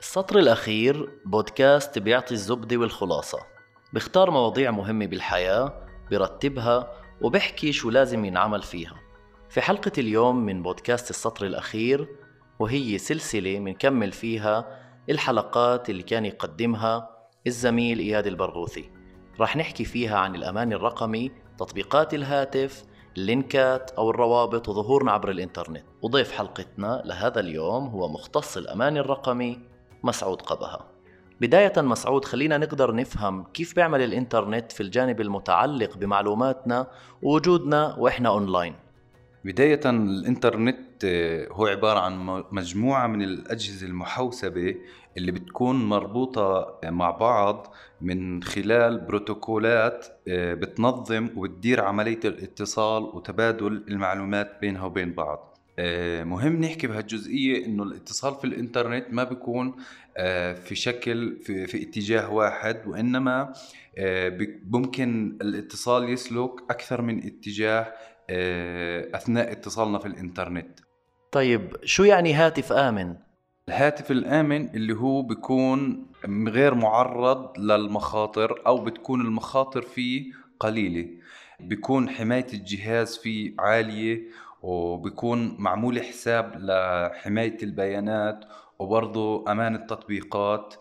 السطر الأخير بودكاست بيعطي الزبدة والخلاصة. بيختار مواضيع مهمة بالحياة برتبها وبحكي شو لازم ينعمل فيها. في حلقة اليوم من بودكاست السطر الأخير وهي سلسلة منكمل فيها الحلقات اللي كان يقدمها الزميل إياد البرغوثي. رح نحكي فيها عن الأمان الرقمي تطبيقات الهاتف اللينكات أو الروابط وظهورنا عبر الإنترنت. وضيف حلقتنا لهذا اليوم هو مختص الأمان الرقمي مسعود قبها. بداية مسعود خلينا نقدر نفهم كيف بيعمل الإنترنت في الجانب المتعلق بمعلوماتنا ووجودنا وإحنا أونلاين. بداية الإنترنت آه، هو عبارة عن مجموعة من الأجهزة المحوسبة اللي بتكون مربوطة مع بعض من خلال بروتوكولات آه، بتنظم وبتدير عملية الاتصال وتبادل المعلومات بينها وبين بعض. آه، مهم نحكي بهالجزئية إنه الاتصال في الإنترنت ما بيكون في شكل في, في اتجاه واحد وإنما ممكن الاتصال يسلك أكثر من اتجاه آه، أثناء اتصالنا في الإنترنت. طيب شو يعني هاتف آمن؟ الهاتف الآمن اللي هو بيكون غير معرض للمخاطر أو بتكون المخاطر فيه قليلة. بيكون حماية الجهاز فيه عالية وبيكون معمول حساب لحماية البيانات وبرضه أمان التطبيقات.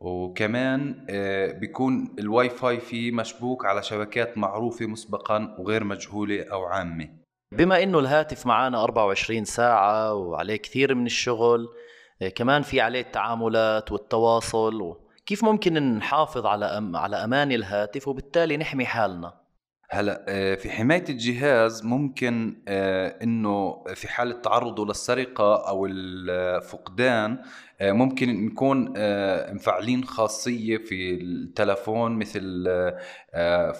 وكمان آه، بيكون الواي فاي فيه مشبوك على شبكات معروفة مسبقا وغير مجهولة أو عامة. بما إنه الهاتف معنا 24 ساعة وعليه كثير من الشغل آه، كمان في عليه التعاملات والتواصل كيف ممكن نحافظ على أم على أمان الهاتف وبالتالي نحمي حالنا؟ هلا آه، في حماية الجهاز ممكن إنه في حالة تعرضه للسرقة أو الفقدان آه، ممكن نكون آه، مفعلين خاصية في التلفون مثل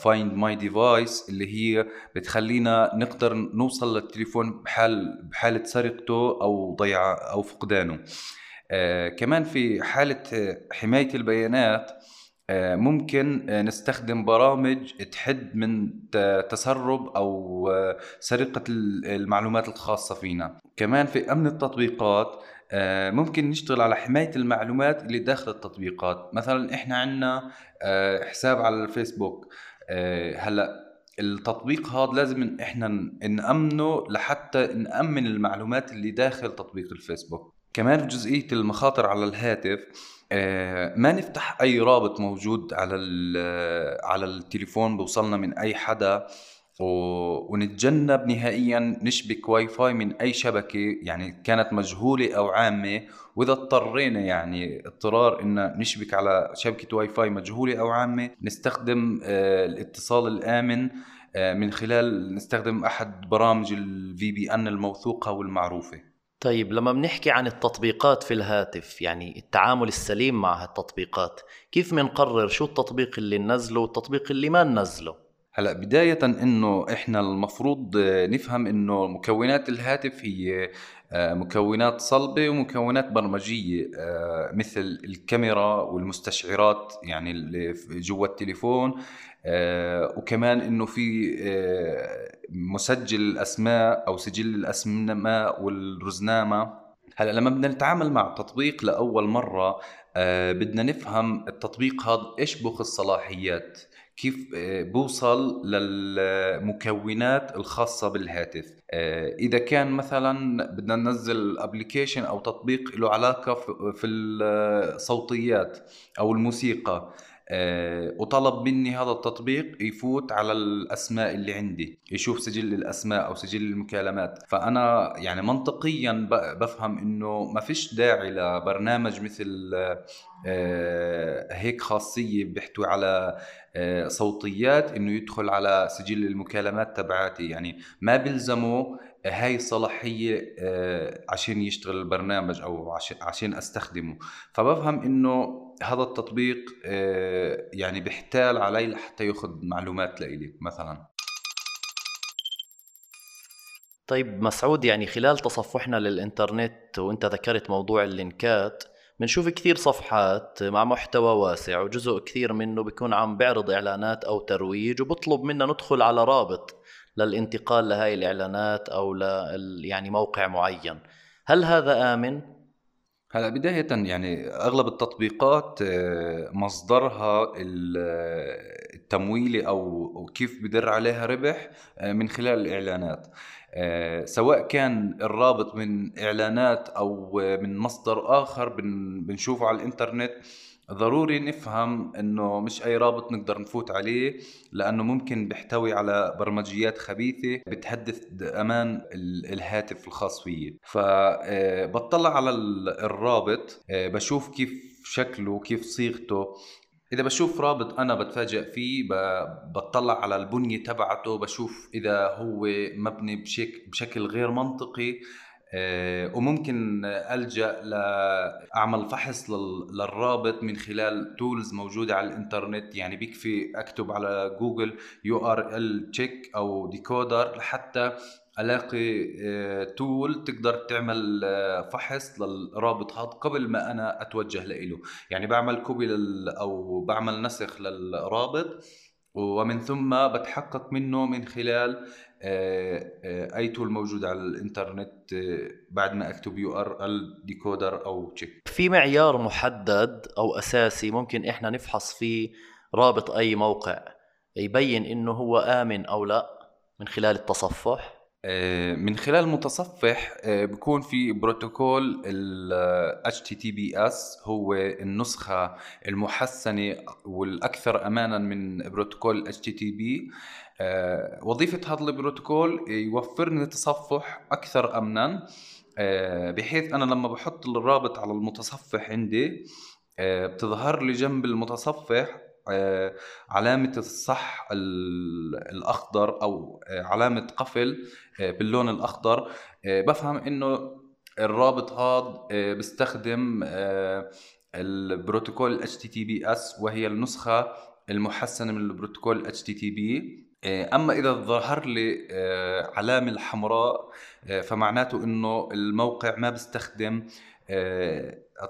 Find My Device اللي هي بتخلينا نقدر نوصل للتليفون بحال بحالة سرقته أو ضيعه أو فقدانه. آه، كمان في حالة حماية البيانات ممكن نستخدم برامج تحد من تسرب أو سرقة المعلومات الخاصة فينا. كمان في أمن التطبيقات آه، ممكن نشتغل على حماية المعلومات اللي داخل التطبيقات. مثلا إحنا عندنا آه، حساب على الفيسبوك. آه، هلأ التطبيق هذا لازم إحنا نأمنه لحتى نأمن المعلومات اللي داخل تطبيق الفيسبوك. كمان في جزئية المخاطر على الهاتف ما نفتح أي رابط موجود على على التليفون بوصلنا من أي حدا ونتجنب نهائيا نشبك واي فاي من أي شبكة يعني كانت مجهولة أو عامة. وإذا اضطرينا يعني اضطرار إن نشبك على شبكة واي فاي مجهولة أو عامة نستخدم آه، الاتصال الآمن آه، من خلال نستخدم أحد برامج ال VPN الموثوقة والمعروفة. طيب لما بنحكي عن التطبيقات في الهاتف يعني التعامل السليم مع هالتطبيقات كيف بنقرر شو التطبيق اللي ننزله والتطبيق اللي ما ننزله؟ هلأ بداية إنه إحنا المفروض نفهم إنه مكونات الهاتف هي مكونات صلبة ومكونات برمجية آه، مثل الكاميرا والمستشعرات يعني اللي جوا التليفون آه، وكمان إنه في مسجل الأسماء أو سجل الأسماء والرزنامة. هلأ لما بدنا نتعامل مع تطبيق لأول مرة بدنا نفهم التطبيق هذا إيش بخ الصلاحيات كيف آه، بوصل للمكونات الخاصة بالهاتف. آه، إذا كان مثلا بدنا ننزل ابلكيشن أو تطبيق له علاقة في الصوتيات أو الموسيقى آه، وطلب مني هذا التطبيق يفوت على الأسماء اللي عندي يشوف سجل الأسماء أو سجل المكالمات. فأنا يعني منطقيا بفهم إنه ما فيش داعي لبرنامج مثل هيك خاصية بيحتوي على آه، صوتيات إنه يدخل على سجل المكالمات تبعاتي. يعني ما بيلزموا هاي الصلاحية آه، عشان يشتغل البرنامج أو عشان أستخدمه. فبفهم إنه هذا التطبيق آه، يعني بيحتال علي لحتى يأخذ معلومات لإلي مثلا. طيب مسعود يعني خلال تصفحنا للإنترنت وإنت ذكرت موضوع اللينكات بنشوف كثير صفحات مع محتوى واسع وجزء كثير منه بيكون عم بيعرض إعلانات أو ترويج وبطلب منا ندخل على رابط للانتقال لهاي الإعلانات أو ل يعني موقع معين. هل هذا آمن؟ هلا بداية يعني أغلب التطبيقات آه، مصدرها التمويلي أو كيف بدر عليها ربح آه، من خلال الإعلانات. آه، سواء كان الرابط من إعلانات أو من مصدر آخر بنشوفه على الإنترنت ضروري نفهم إنه مش أي رابط نقدر نفوت عليه لأنه ممكن بيحتوي على برمجيات خبيثة بتهدد أمان الهاتف الخاص فيي. فبطلع على الرابط آه، بشوف كيف شكله كيف صيغته. إذا بشوف رابط أنا بتفاجئ فيه بطلع على البنية تبعته بشوف إذا هو مبني بشكل غير منطقي. آه، وممكن ألجأ لأعمل فحص للرابط من خلال تولز موجودة على الإنترنت. يعني بيكفي أكتب على جوجل URL check أو decoder لحتى ألاقي tool آه، تقدر تعمل آه، فحص للرابط هذا قبل ما أنا أتوجه له يعني بعمل copy أو بعمل نسخ للرابط ومن ثم بتحقق منه من خلال آه، آه، أي tool موجود على الإنترنت آه، بعد ما أكتب URL decoder أو check في معيار محدد أو أساسي ممكن إحنا نفحص فيه رابط أي موقع يبين إنه هو آمن أو لا من خلال التصفح؟ من خلال المتصفح بكون في بروتوكول ال HTTPS هو النسخة المحسنة والأكثر أمانا من بروتوكول HTTP آه، وظيفة هذا البروتوكول يوفر لي تصفح أكثر أمنا آه، بحيث أنا لما بحط الرابط على المتصفح عندي آه، بتظهر لي جنب المتصفح علامة الصح الأخضر أو علامة قفل باللون الأخضر. بفهم إنه الرابط هذا بيستخدم البروتوكول HTTPS وهي النسخة المحسنة من البروتوكول HTTP آه، أما إذا ظهر لي آه، علامة الحمراء آه، فمعناته إنه الموقع ما بيستخدم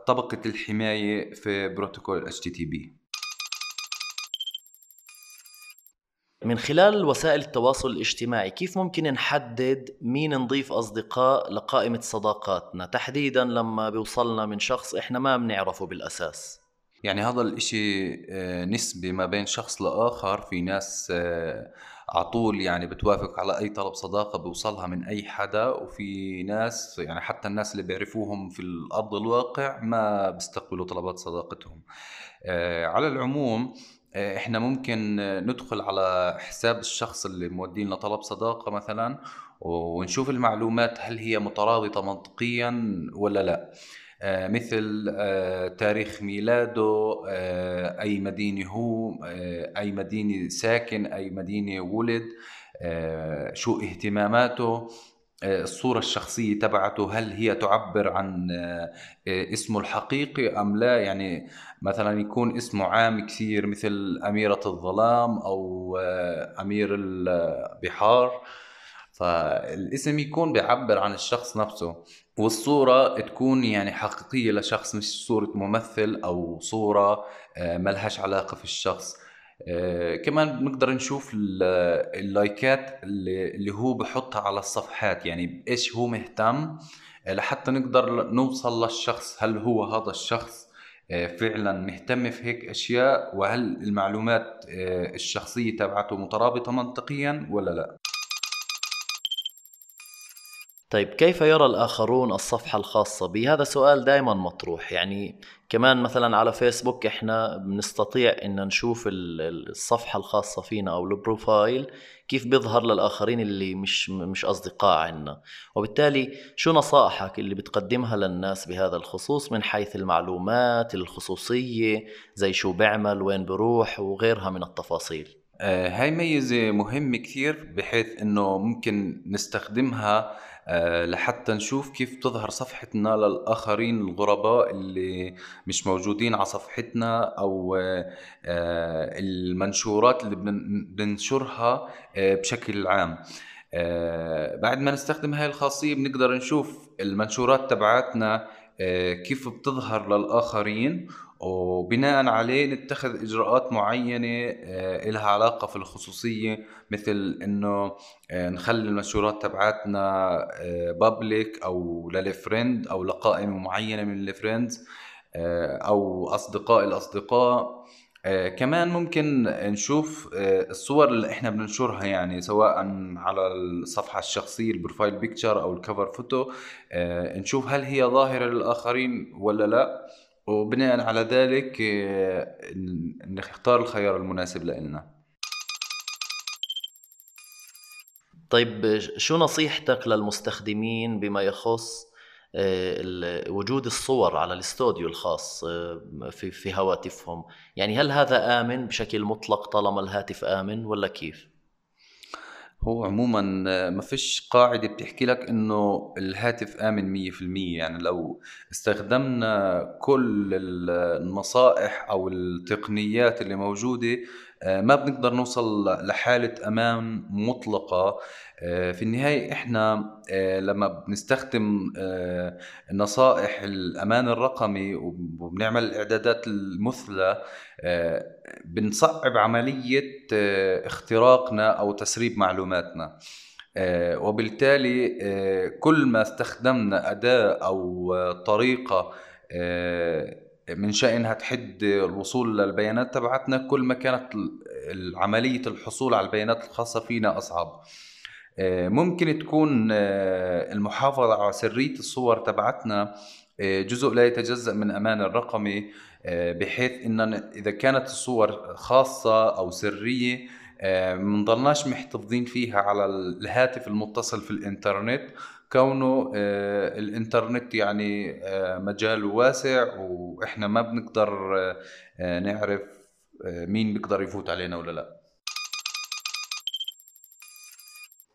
طبقة الحماية في بروتوكول HTTP من خلال وسائل التواصل الاجتماعي كيف ممكن نحدد مين نضيف أصدقاء لقائمة صداقاتنا؟ تحديدا لما بيوصلنا من شخص إحنا ما بنعرفه بالأساس. يعني هذا الإشي آه، نسبي ما بين شخص لآخر. في ناس آه، عطول يعني بتوافق على أي طلب صداقة بوصلها من أي حدا. وفي ناس يعني حتى الناس اللي بيعرفوهم في الأرض الواقع ما بيستقبلوا طلبات صداقتهم. آه، على العموم إحنا ممكن ندخل على حساب الشخص اللي مودين لنا طلب صداقة مثلا ونشوف المعلومات هل هي مترابطة منطقيا ولا لا. مثل آه، تاريخ ميلاده آه، أي مدينة هو أي مدينة ساكن أي مدينة ولد شو اهتماماته الصورة الشخصية تبعته هل هي تعبر عن اسمه الحقيقي أم لا؟ يعني مثلا يكون اسمه عام كثير مثل أميرة الظلام أو أمير البحار فالاسم يكون بيعبر عن الشخص نفسه. والصورة تكون يعني حقيقية لشخص مش صورة ممثل أو صورة آه، ملهاش علاقة في الشخص. آه، كمان بنقدر نشوف اللايكات اللي هو بحطها على الصفحات. يعني إيش هو مهتم؟ آه، لحتى نقدر نوصل للشخص. هل هو هذا الشخص فعلا مهتم في هيك أشياء؟ وهل المعلومات الشخصية تبعته مترابطة منطقيا ولا لا؟ طيب كيف يرى الآخرون الصفحة الخاصة بي؟ هذا سؤال دائما مطروح. يعني كمان مثلا على فيسبوك إحنا بنستطيع إن نشوف الصفحة الخاصة فينا أو ال profile كيف بيظهر للآخرين اللي مش مش أصدقاء عنا. وبالتالي شو نصائحك اللي بتقدمها للناس بهذا الخصوص من حيث المعلومات الخصوصية زي شو بيعمل وين بروح وغيرها من التفاصيل؟ آه هاي ميزة مهمة كثير بحيث إنه ممكن نستخدمها لحتى نشوف كيف تظهر صفحتنا للآخرين الغرباء اللي مش موجودين على صفحتنا أو آه، المنشورات اللي بننشرها آه، بشكل عام. بعد ما نستخدم هاي الخاصية بنقدر نشوف المنشورات تبعاتنا كيف بتظهر للآخرين وبناء عليه نتخذ إجراءات معينة آه، لها علاقة في الخصوصية مثل إنه آه، نخلي المنشورات تبعاتنا public أو لل friend أو لقائمة معينة من ال friends أو أصدقاء الأصدقاء. آه كمان ممكن نشوف آه الصور اللي إحنا بننشرها يعني سواء على الصفحة الشخصية ال profile picture أو ال cover photo آه نشوف هل هي ظاهرة للآخرين ولا لا. وبناء على ذلك آه نختار الخيار المناسب لنا طيب شو نصيحتك للمستخدمين بما يخص وجود الصور على الاستوديو الخاص آه، في في هواتفهم يعني هل هذا آمن بشكل مطلق طالما الهاتف آمن ولا كيف؟ هو عموما آه، ما فيش قاعدة بتحكي لك إنه الهاتف آمن مية في المية. يعني لو استخدمنا كل النصائح أو التقنيات اللي موجودة ما بنقدر نوصل لحالة أمان مطلقة. آه، في النهاية إحنا آه، لما بنستخدم آه، نصائح الأمان الرقمي وبنعمل الإعدادات المثلى بنصعب عملية اختراقنا أو تسريب معلوماتنا. وبالتالي كل ما استخدمنا أداة أو طريقة من شأنها تحد الوصول للبيانات تبعتنا كل ما كانت عملية الحصول على البيانات الخاصة فينا أصعب. آه، ممكن تكون آه، المحافظة على سرية الصور تبعتنا آه، جزء لا يتجزأ من أمان الرقمي بحيث إن إذا كانت الصور خاصة أو سرية منضلناش محتفظين فيها على الهاتف المتصل في الإنترنت. كونه الإنترنت يعني مجال واسع وإحنا ما بنقدر نعرف مين بيقدر يفوت علينا ولا لا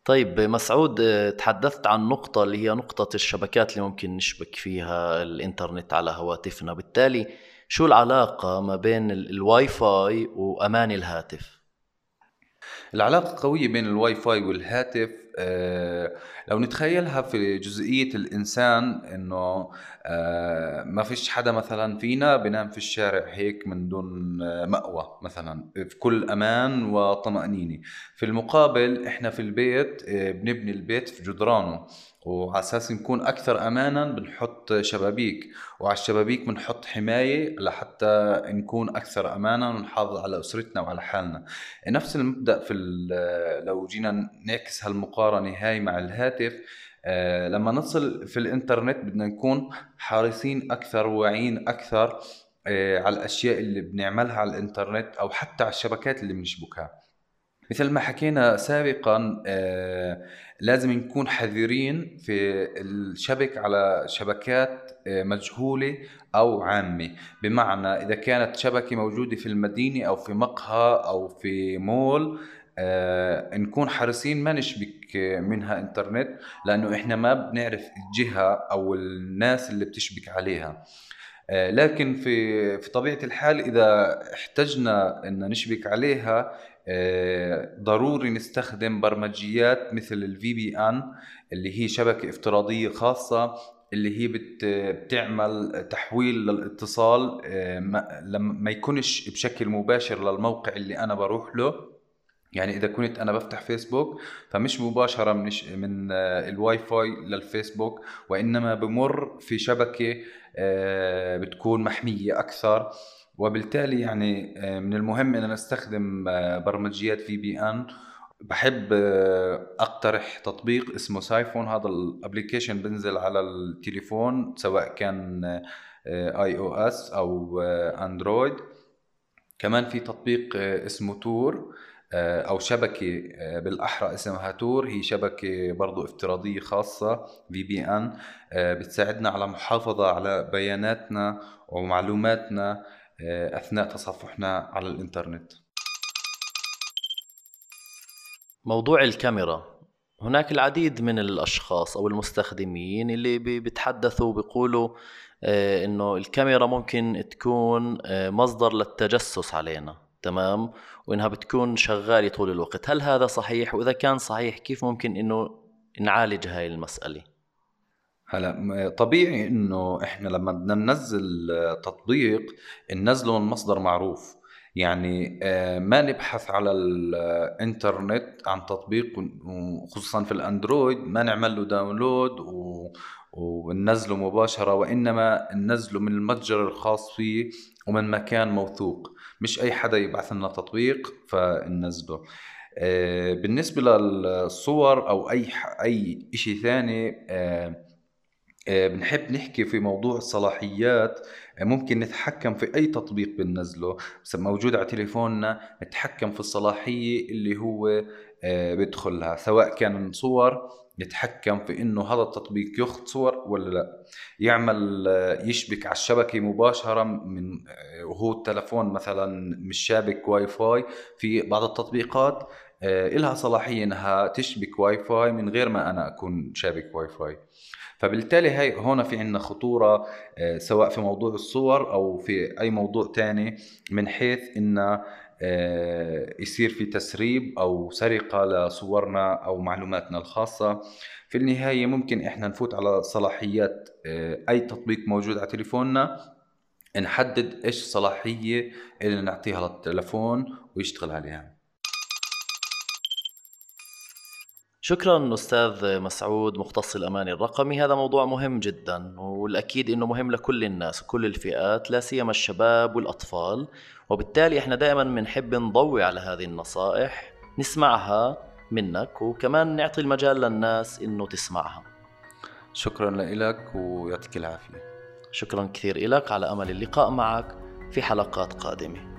طيب مسعود آه، تحدثت عن نقطة اللي هي نقطة الشبكات اللي ممكن نشبك فيها الإنترنت على هواتفنا بالتالي شو العلاقة ما بين الواي فاي وأمان الهاتف؟ العلاقة قوية بين الواي فاي والهاتف آه، لو نتخيلها في جزئية الإنسان إنه آه، ما فيش حدا مثلا فينا بنام في الشارع هيك من دون مأوى مثلا في كل أمان وطمأنينة. في المقابل إحنا في البيت آه، بنبني البيت في جدرانه. وعلى أساس نكون أكثر امانا بنحط شبابيك وعلى الشبابيك بنحط حماية لحتى نكون أكثر امانا ونحافظ على أسرتنا وعلى حالنا. نفس المبدأ في لو جينا نعكس هالمقارنة هاي مع الهاتف آه لما نصل في الإنترنت بدنا نكون حريصين أكثر واعيين أكثر آه على الأشياء اللي بنعملها على الإنترنت أو حتى على الشبكات اللي بنشبكها. مثل ما حكينا سابقا آه لازم نكون حذرين في الشبك على شبكات آه مجهولة أو عامة. بمعنى إذا كانت شبكة موجودة في المدينة أو في مقهى أو في مول آه نكون حريصين ما نشبك منها إنترنت لأنه إحنا ما بنعرف الجهة أو الناس اللي بتشبك عليها. آه لكن في في طبيعة الحال إذا احتجنا إن نشبك عليها آه، ضروري نستخدم برمجيات مثل الفي بي ان اللي هي شبكة افتراضية خاصة اللي هي بت بتعمل تحويل للاتصال آه، لما ما يكونش بشكل مباشر للموقع اللي أنا بروح له. يعني إذا كنت أنا بفتح فيسبوك فمش مباشرة من من آه، الواي فاي للفيسبوك وإنما بمر في شبكة بتكون محمية أكثر. وبالتالي يعني آه، من المهم إن نستخدم آه، برمجيات VPN بحب آه، أقترح تطبيق اسمه Psiphon. هذا ال application بنزل على التليفون سواء كان iOS أو أندرويد. كمان في تطبيق اسمه Tor أو شبكة بالأحرى اسمها Tor. هي شبكة برضو افتراضية خاصة VPN بتساعدنا على محافظة على بياناتنا ومعلوماتنا. أثناء تصفحنا على الإنترنت. موضوع الكاميرا. هناك العديد من الأشخاص أو المستخدمين اللي بيتحدثوا بيقولوا آه، إنه الكاميرا ممكن تكون آه، مصدر للتجسس علينا تمام؟ وإنها بتكون شغالة طول الوقت. هل هذا صحيح؟ وإذا كان صحيح كيف ممكن إنه نعالج هاي المسألة؟ هلا طبيعي إنه إحنا لما بدنا ننزل تطبيق ننزله من مصدر معروف. يعني آه، ما نبحث على الانترنت عن تطبيق وخصوصا في الأندرويد ما نعمل له داونلود وننزله مباشرة وإنما ننزله من المتجر الخاص فيه ومن مكان موثوق. مش أي حدا يبعث لنا تطبيق فننزله. آه، بالنسبة للصور أو أي أي شيء ثاني آه، آه، بنحب نحكي في موضوع الصلاحيات ممكن نتحكم في أي تطبيق بننزله. بس موجود على تليفوننا نتحكم في الصلاحية اللي هو بدخلها سواء كان صور يتحكم في إنه هذا التطبيق ياخذ صور ولا لا. يعمل يشبك على الشبكة مباشرة من وهو التلفون مثلا مش شابك واي فاي في بعض التطبيقات آه، إلها صلاحية إنها تشبك واي فاي من غير ما أنا أكون شابك واي فاي فبالتالي هي هون في عندنا خطورة آه، سواء في موضوع الصور أو في أي موضوع تاني من حيث انه آه، يصير في تسريب أو سرقة لصورنا أو معلوماتنا الخاصة. في النهاية ممكن إحنا نفوت على صلاحيات آه، أي تطبيق موجود على تليفوننا نحدد إيش الصلاحيه اللي نعطيها للتلفون ويشتغل عليها. شكرا أستاذ مسعود مختص الامان الرقمي. هذا موضوع مهم جدا والأكيد إنه مهم لكل الناس وكل الفئات لا سيما الشباب والأطفال. وبالتالي إحنا دائما بنحب نضوي على هذه النصائح نسمعها منك وكمان نعطي المجال للناس إنه تسمعها. شكرا لك ويعطيك العافية. شكرا كثير لك على أمل اللقاء معك في حلقات قادمة.